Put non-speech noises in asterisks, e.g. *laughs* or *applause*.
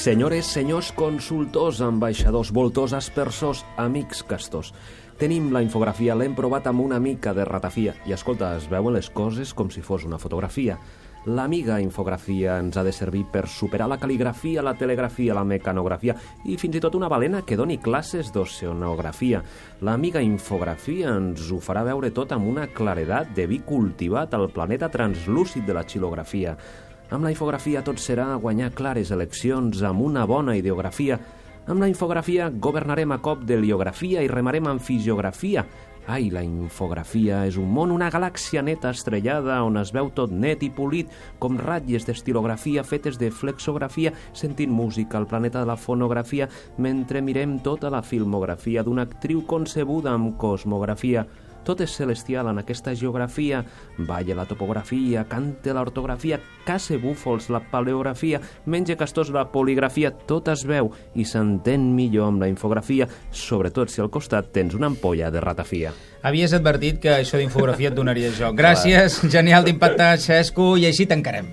Senyores, senyors consultors, ambaixadors, voltors, aspersors, amics castors. Tenim la infografia, l'hem provat amb una mica de ratafia. I escolta, es veuen les coses com si fos una fotografia. L'amiga infografia ens ha de servir per superar la cal·ligrafia, la telegrafia, la mecanografia i fins i tot una balena que doni classes d'oceanografia. L'amiga infografia ens ho farà veure tot amb una claredat de vi cultivat al planeta translúcid de la xilografia. Amb la infografia tot serà guanyar clares eleccions amb una bona ideografia. Amb la infografia governarem a cop de liografia i remarem amb fisiografia. Ai, la infografia és un món, una galàxia neta estrellada on es veu tot net i polit, com ratlles d'estilografia fetes de flexografia, sentint música al planeta de la fonografia, mentre mirem tota la filmografia d'una actriu concebuda amb cosmografia. Tot és celestial en aquesta geografia. Balla la topografia, cante l'ortografia, cace búfols la paleografia, menja castors la poligrafia, tot es veu i s'entén millor amb la infografia, sobretot si al costat tens una ampolla de ratafia. Havies advertit que això d'infografia et donaria joc. *laughs* Gràcies, genial d'impacte, Xesco, i així tancarem.